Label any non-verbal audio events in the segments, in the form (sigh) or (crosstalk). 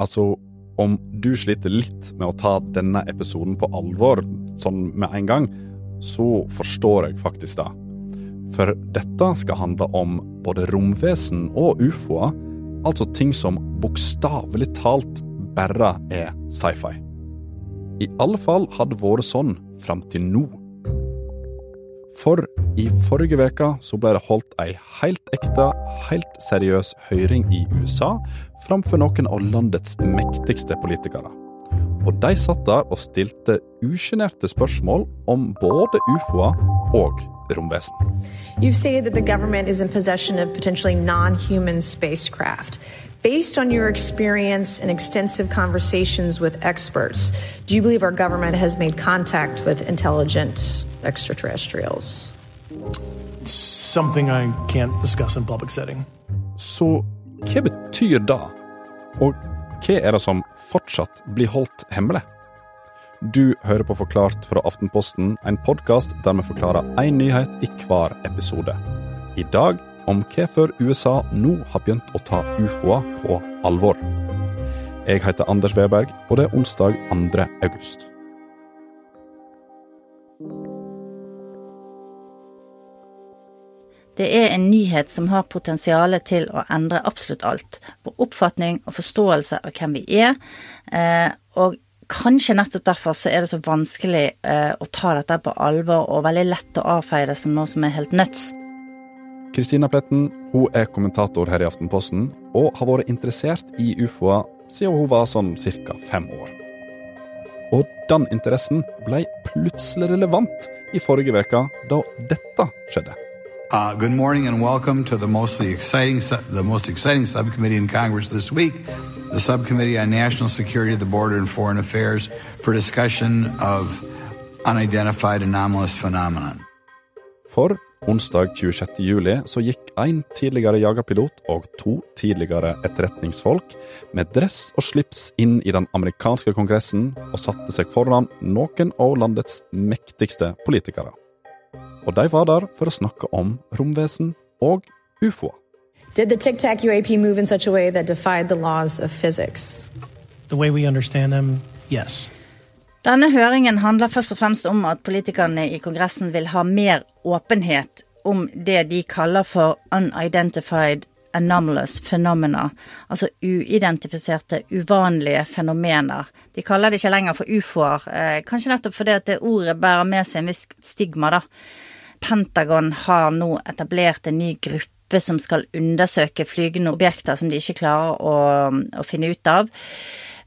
Altså, om du sliter litt med å ta denne episoden på alvor sånn med en gang, så forstår jeg faktisk det. For dette skal handle om både romvesen og ufoer, altså ting som bokstavelig talt bare er sci-fi. I alle fall hadde vært sånn fram til nå. For i forrige uke så ble det holdt ei helt ekte, helt seriøs høring i USA framfor noen av landets mektigste politikere. Og de satt der og stilte usjenerte spørsmål om både ufoer og romvesen. You've stated that the government is in possession of potentially non human spacecraft. Based on your experience and extensive conversations with experts, do you believe our government has made contact with intelligent extraterrestrials? Something I can't discuss in public setting. Så hva betyr det? Og hva er det som fortsatt blir holdt hemmelig? Du hører på Forklart fra Aftenposten, en podkast der vi forklarer én nyhet i hver episode. I dag om hvorfor USA nå har begynt å ta ufoer på alvor. Jeg heter Anders Weberg, og det er onsdag 2. august. Det er en nyhet som har potensial til å endre absolutt alt. Vår oppfatning og forståelse av hvem vi er. Eh, og kanskje nettopp derfor så er det så vanskelig eh, å ta dette på alvor, og veldig lett å avfeie det som noe som er helt nuts. Kristina Pletten hun er kommentator her i Aftenposten, og har vært interessert i ufoer siden hun var sånn ca. fem år. Og den interessen ble plutselig relevant i forrige uke, da dette skjedde. Uh, good morning and welcome to the mostly exciting, the most exciting subcommittee in Congress this week, the Subcommittee on National Security, the Border and Foreign Affairs, for discussion of unidentified anomalous phenomenon. For onsdag 26. juli så gikk en tidligere jagerpilot og to tidligere etterretningsfolk med dress og slips inn i den amerikanske kongressen og satte seg foran noen av landets mektigste politikere. Og de var der for å snakke om romvesen og ufoer. Did the Tic Tac UAP move in such a way that defied the laws of physics? The way we understand them, yes. Denne høringen handler først og fremst om at politikerne i Kongressen vil ha mer åpenhet om det de kaller for unidentified anomalous phenomena, altså uidentifiserte, uvanlige fenomener. De kaller det ikke lenger for ufoer, eh, kanskje nettopp fordi at det ordet bærer med seg en viss stigma, da. Pentagon har nå etablert en ny gruppe som skal undersøke flygende objekter som de ikke klarer å, å finne ut av.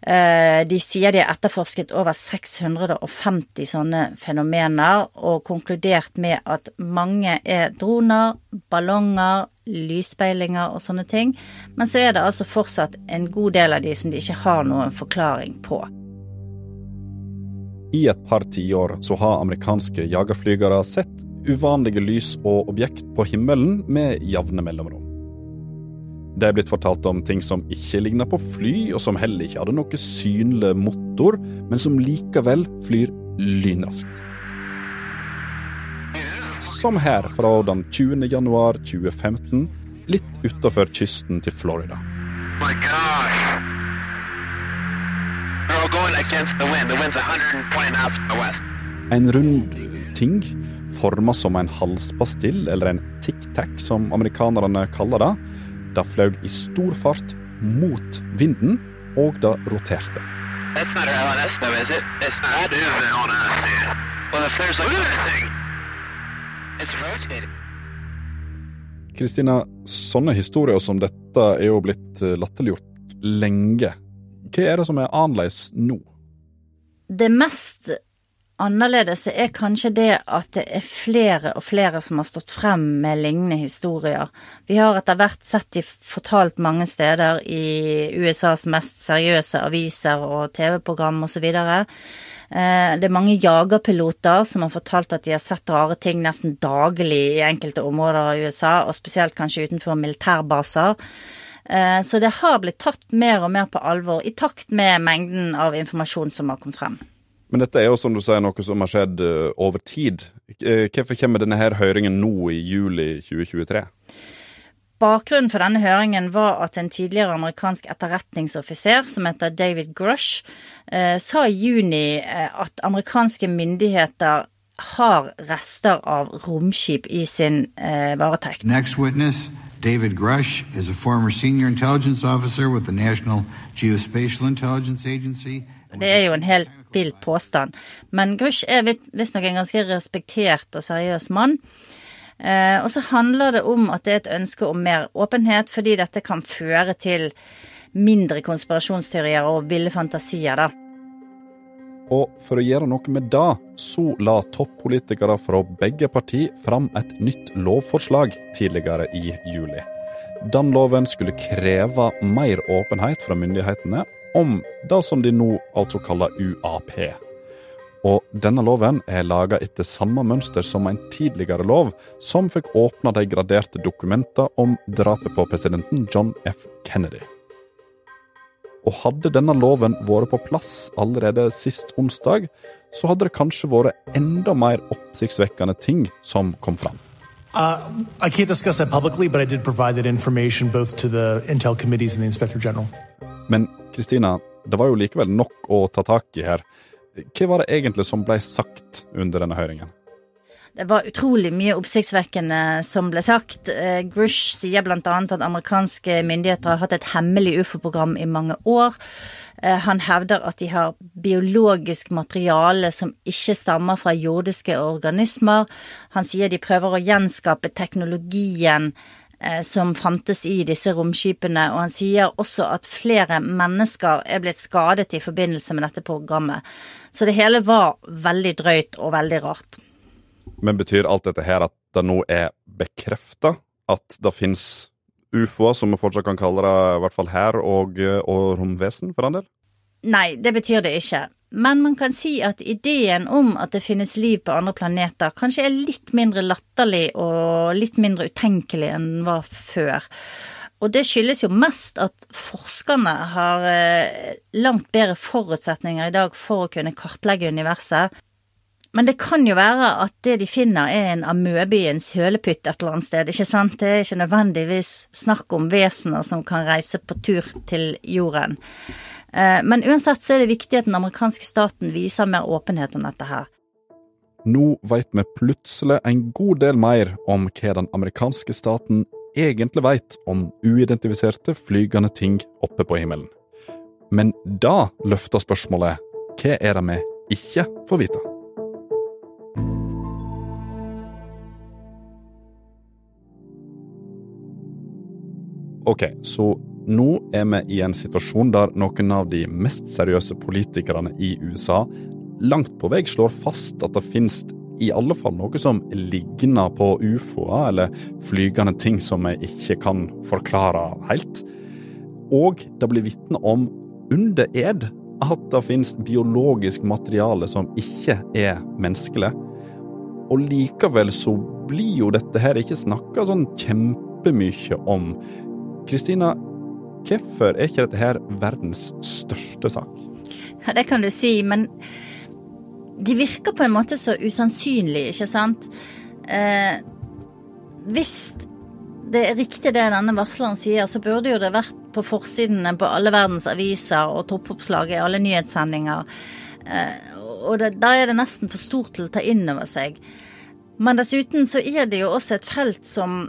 Eh, de sier de har etterforsket over 650 sånne fenomener, og konkludert med at mange er droner, ballonger, lysspeilinger og sånne ting. Men så er det altså fortsatt en god del av de som de ikke har noen forklaring på. I et par tiår så har amerikanske jagerflygere sett uvanlige lys og objekt på himmelen med jevne mellomrom. Det er blitt fortalt om ting som ikke ligner på fly, og som heller ikke hadde noe synlig motor, men som likevel flyr lynraskt. Som her fra den 20. januar 2015, litt utafor kysten til Florida. My all going against the wind. The wind's 120 knots from the. En rund ting, forma som en halspastill, eller en tic-tac som amerikanerne kaller det, det fløy i stor fart mot vinden, og det roterte. Kristina, sånne historier som dette er jo blitt eh, latterliggjort lenge. Hva er det som er annerledes nå? Det mest annerledes er kanskje det at det er flere og flere som har stått frem med lignende historier. Vi har etter hvert sett de fortalt mange steder i USAs mest seriøse aviser og TV-program osv. Eh, det er mange jagerpiloter som har fortalt at de har sett rare ting nesten daglig i enkelte områder av USA, og spesielt kanskje utenfor militærbaser. Eh, så det har blitt tatt mer og mer på alvor i takt med mengden av informasjon som har kommet frem. Men dette er jo som du sier noe som har skjedd uh, over tid. Uh, hvorfor kommer denne her høringen nå i juli 2023? Bakgrunnen for denne høringen var at en tidligere amerikansk etterretningsoffiser som heter David Grush, eh, sa i juni eh, at amerikanske myndigheter har rester av romskip i sin eh, varetekt. Next witness, David Grush, is a former senior intelligence officer with the National Geospatial Intelligence Agency. Det er jo en helt vill påstand, men Grush er visstnok en ganske respektert og seriøs mann. Eh, og så handler det om at det er et ønske om mer åpenhet, fordi dette kan føre til mindre konspirasjonsteorier og ville fantasier, da. Og for å gjøre noe med det, så la toppolitikere fra begge parti fram et nytt lovforslag tidligere i juli. Den loven skulle kreve mer åpenhet fra myndighetene om det som de nå altså kaller UAP. Og denne loven er laga etter samme mønster som en tidligere lov, som fikk åpna de graderte dokumentene om drapet på presidenten John F. Kennedy. Og hadde denne loven vært på plass allerede sist onsdag, så hadde det kanskje vært enda mer oppsiktsvekkende ting som kom fram. Uh, I can't discuss that publicly, but I did provide that information both to the Intel committees and the Inspector General. Men Kristina, det var jo likevel nok å ta tak i her. Hva var det egentlig som ble sagt under denne høringen? Det var utrolig mye oppsiktsvekkende som ble sagt. Eh, Grush sier bl.a. at amerikanske myndigheter har hatt et hemmelig ufo-program i mange år. Eh, han hevder at de har biologisk materiale som ikke stammer fra jordiske organismer. Han sier de prøver å gjenskape teknologien som fantes i disse romskipene, og han sier også at flere mennesker er blitt skadet i forbindelse med dette programmet. Så det hele var veldig drøyt og veldig rart. Men betyr alt dette her at det nå er bekrefta at det fins ufoer, som vi fortsatt kan kalle det, i hvert fall her, og, og romvesen, for en del? Nei, det betyr det ikke. Men man kan si at ideen om at det finnes liv på andre planeter, kanskje er litt mindre latterlig og litt mindre utenkelig enn den var før. Og det skyldes jo mest at forskerne har eh, langt bedre forutsetninger i dag for å kunne kartlegge universet. Men det kan jo være at det de finner er en amøbe i en sølepytt et eller annet sted, ikke sant? Det er ikke nødvendigvis snakk om vesener som kan reise på tur til jorden. Eh, men uansett så er det viktig at den amerikanske staten viser mer åpenhet om dette her. Nå veit vi plutselig en god del mer om hva den amerikanske staten egentlig veit om uidentifiserte flygende ting oppe på himmelen. Men da løfter spørsmålet hva er det vi ikke får vite? Ok, så nå er vi i en situasjon der noen av de mest seriøse politikerne i USA langt på vei slår fast at det finnes i alle fall noe som ligner på ufoer, eller flygende ting som vi ikke kan forklare helt. Og det blir vitne om under ed at det finnes biologisk materiale som ikke er menneskelig. Og likevel så blir jo dette her ikke snakka sånn kjempemye om. Kristina, hvorfor er ikke dette her verdens største sak? Ja, det kan du si, men de virker på en måte så usannsynlige, ikke sant? Eh, hvis det er riktig det denne varsleren sier, så burde jo det vært på forsidene på alle verdens aviser og toppoppslag i alle nyhetssendinger. Eh, og da er det nesten for stort til å ta inn over seg. Men dessuten så er det jo også et felt som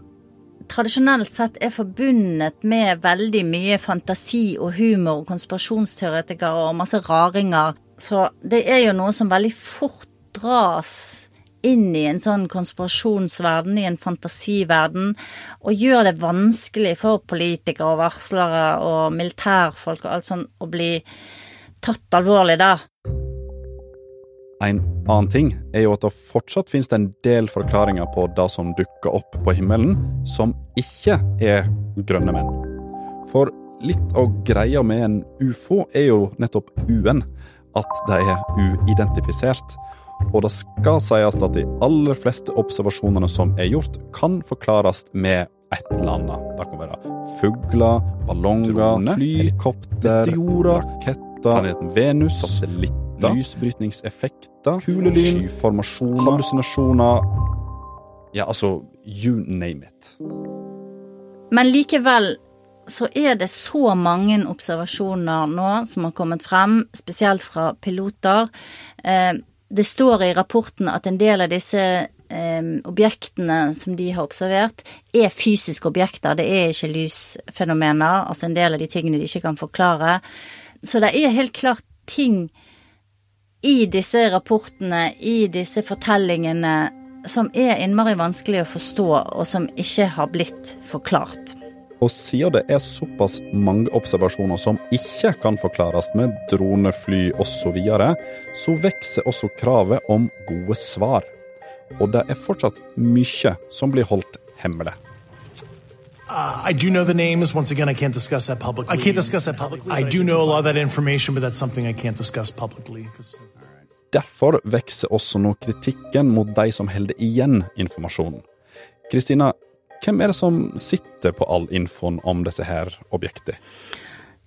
tradisjonelt sett er forbundet med veldig mye fantasi og humor og konspirasjonsteoretikere og masse raringer. Så det er jo noe som veldig fort dras inn i en sånn konspirasjonsverden, i en fantasiverden, og gjør det vanskelig for politikere og varslere og militærfolk og alt sånt å bli tatt alvorlig da. En annen ting er jo at det fortsatt finnes en del forklaringer på det som dukker opp på himmelen, som ikke er grønne menn. For litt av greia med en ufo er jo nettopp U-en, at det er uidentifisert. Og det skal sies at de aller fleste observasjonene som er gjort, kan forklares med et eller annet. Det kan være fugler, ballonger, fly, helikopter, raketter, planeten Venus, satellitter lysbrytningseffekter, kulelyn, skyformasjoner, hallusinasjoner Ja, altså, you name it. Men likevel så er det så mange observasjoner nå som har kommet frem, spesielt fra piloter. Eh, det står i rapporten at en del av disse eh, objektene som de har observert, er fysiske objekter. Det er ikke lysfenomener, altså en del av de tingene de ikke kan forklare. Så det er helt klart ting i disse rapportene, i disse fortellingene, som er innmari vanskelig å forstå, og som ikke har blitt forklart. Og siden det er såpass mange observasjoner som ikke kan forklares med dronefly osv., så, videre, så vokser også kravet om gode svar. Og det er fortsatt mye som blir holdt hemmelig. Uh, I do know the names. Once again, I can't discuss that publicly. I can't discuss that publicly. I do know a lot of that information, but that's something I can't discuss publicly. Derfor vokser også nå kritikken mot de som holder igjen informasjonen. Kristina, hvem er det som sitter på all infoen om disse her objektene?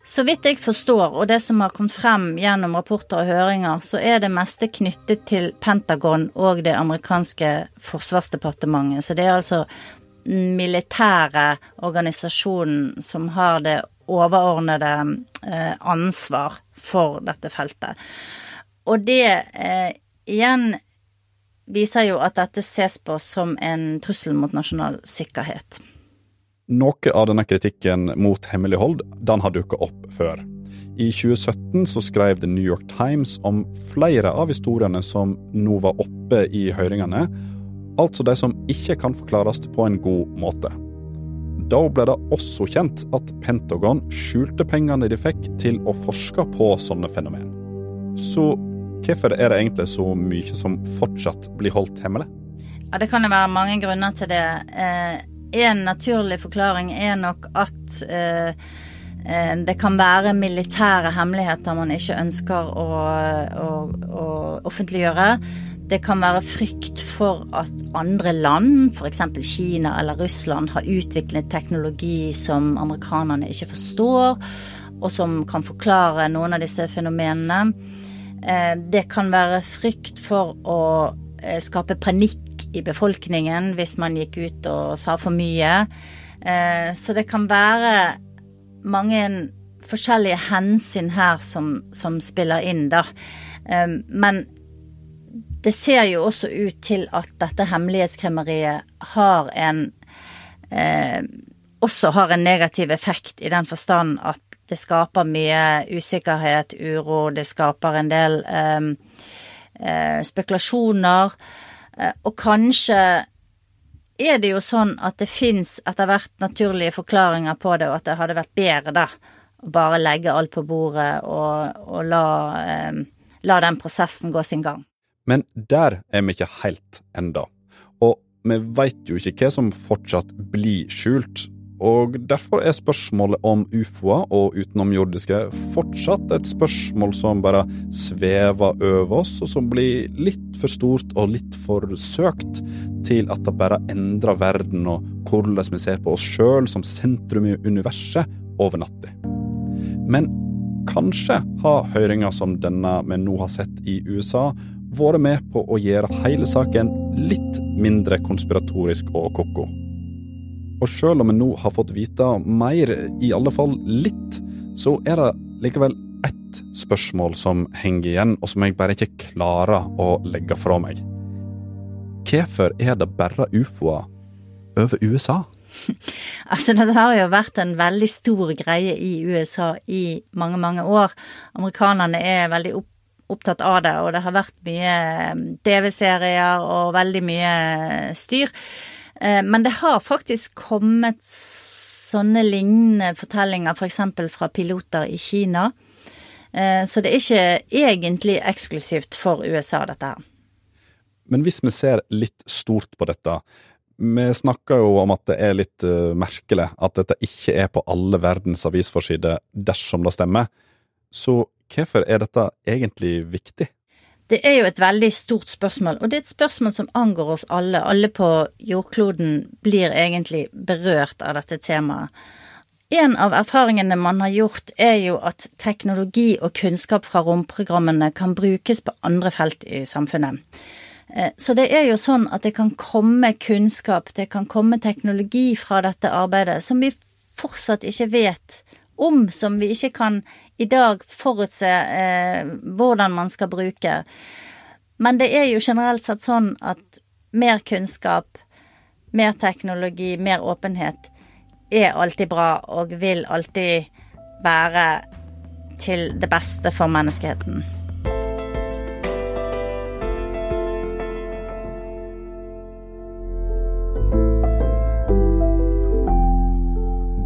Så vidt jeg forstår, og det som har kommet frem gjennom rapporter og høringer, så er det meste knyttet til Pentagon og det amerikanske forsvarsdepartementet. Så det er altså militære organisasjonen som har det overordnede eh, ansvar for dette feltet. Og det eh, igjen viser jo at dette ses på som en trussel mot nasjonal sikkerhet. Noe av denne kritikken mot hemmelighold den har dukka opp før. I 2017 så skrev The New York Times om flere av historiene som nå var oppe i høringene, altså de som ikke kan forklares på en god måte. Da ble det også kjent at Pentagon skjulte pengene de fikk til å forske på sånne fenomen. Så Hvorfor er det egentlig så mye som fortsatt blir holdt hemmelig? Ja, Det kan jo være mange grunner til det. Eh, en naturlig forklaring er nok at eh, eh, det kan være militære hemmeligheter man ikke ønsker å, å, å offentliggjøre. Det kan være frykt for at andre land, f.eks. Kina eller Russland, har utviklet teknologi som amerikanerne ikke forstår, og som kan forklare noen av disse fenomenene. Eh, det kan være frykt for å eh, skape panikk i befolkningen hvis man gikk ut og sa for mye. Eh, så det kan være mange forskjellige hensyn her som, som spiller inn, da. Men det ser jo også ut til at dette hemmelighetskremmeriet har en eh, også har en negativ effekt i den forstand at det skaper mye usikkerhet, uro, det skaper en del eh, eh, spekulasjoner. Eh, og kanskje er det jo sånn at det fins etter hvert naturlige forklaringer på det, og at det hadde vært bedre da å bare legge alt på bordet og, og la, eh, la den prosessen gå sin gang. Men der er vi ikke helt enda. Og vi veit jo ikke hva som fortsatt blir skjult og derfor er spørsmålet om ufoer og utenomjordiske fortsatt et spørsmål som bare svever over oss, og som blir litt for stort og litt for søkt til at det bare endrer verden og hvordan vi ser på oss sjøl som sentrum i universet over natta. Men kanskje har høringer som denne vi nå har sett i USA, vært med på å gjøre hele saken litt mindre konspiratorisk og ko-ko. Og selv om vi nå har fått vite mer, i alle fall litt, så er det likevel ett spørsmål som henger igjen, og som jeg bare ikke klarer å legge fra meg. Hvorfor er det bare ufoer over USA? (laughs) Altså, det har jo vært en veldig stor greie i USA i mange, mange år. Amerikanerne er veldig opptatt av det, og det har vært mye TV-serier og veldig mye styr. Eh, men det har faktisk kommet sånne lignende fortellinger f.eks. For fra piloter i Kina. Eh, så det er ikke egentlig eksklusivt for USA, dette her. Men hvis vi ser litt stort på dette, vi snakker jo om at det er litt merkelig at dette ikke er på alle verdens avisforsider dersom det stemmer. Så hvorfor er dette egentlig viktig? Det er jo et veldig stort spørsmål, og det er et spørsmål som angår oss alle. Alle på jordkloden blir egentlig berørt av dette temaet. En av erfaringene man har gjort, er jo at teknologi og kunnskap fra romprogrammene kan brukes på andre felt i samfunnet. Eh, så det er jo sånn at det kan komme kunnskap, det kan komme teknologi fra dette arbeidet som vi fortsatt ikke vet om, som vi ikke kan i dag forutse eh, hvordan man skal bruke. Men det er jo generelt sett sånn at mer kunnskap, mer teknologi, mer åpenhet er alltid bra og vil alltid være til det beste for menneskeheten.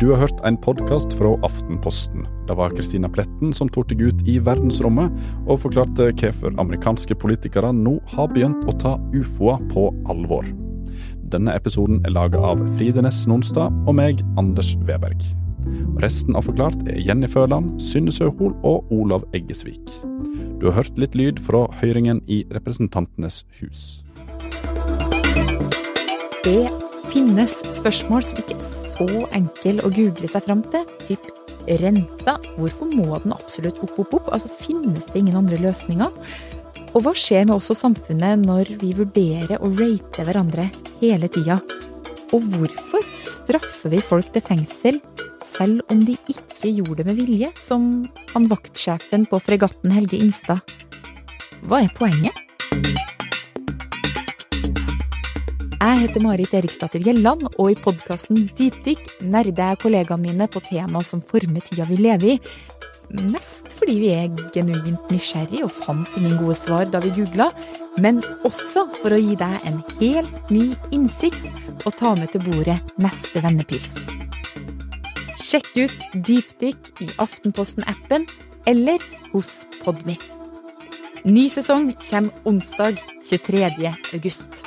Du har hørt en podkast fra Aftenposten. Det var Kristina Pletten som tok deg ut i verdensrommet og forklarte hvorfor amerikanske politikere nå har begynt å ta ufoer på alvor. Denne episoden er laga av Fride Næss Nonstad og meg, Anders Weberg. Resten av Forklart er Jenny Førland, Synne Søhol og Olav Eggesvik. Du har hørt litt lyd fra høringen i Representantenes hus. Det finnes spørsmål som ikke er så enkle å google seg fram til. Typ renta. Hvorfor må den absolutt opp, opp, opp? Altså, finnes det ingen andre løsninger? Og hva skjer med oss og samfunnet når vi vurderer å rate hverandre hele tida? Og hvorfor straffer vi folk til fengsel selv om de ikke gjorde det med vilje, som han vaktsjefen på fregatten Helge Ingstad? Hva er poenget? Jeg heter Marit Eriksdatter Gjelland, og i podkasten Dypdykk nerder jeg kollegaene mine på tema som former tida vi lever i. Mest fordi vi er genuint nysgjerrig og fant ingen gode svar da vi googla, men også for å gi deg en helt ny innsikt og ta med til bordet neste vennepils. Sjekk ut Dypdykk i Aftenposten-appen eller hos Podmy. Ny sesong kommer onsdag 23. august.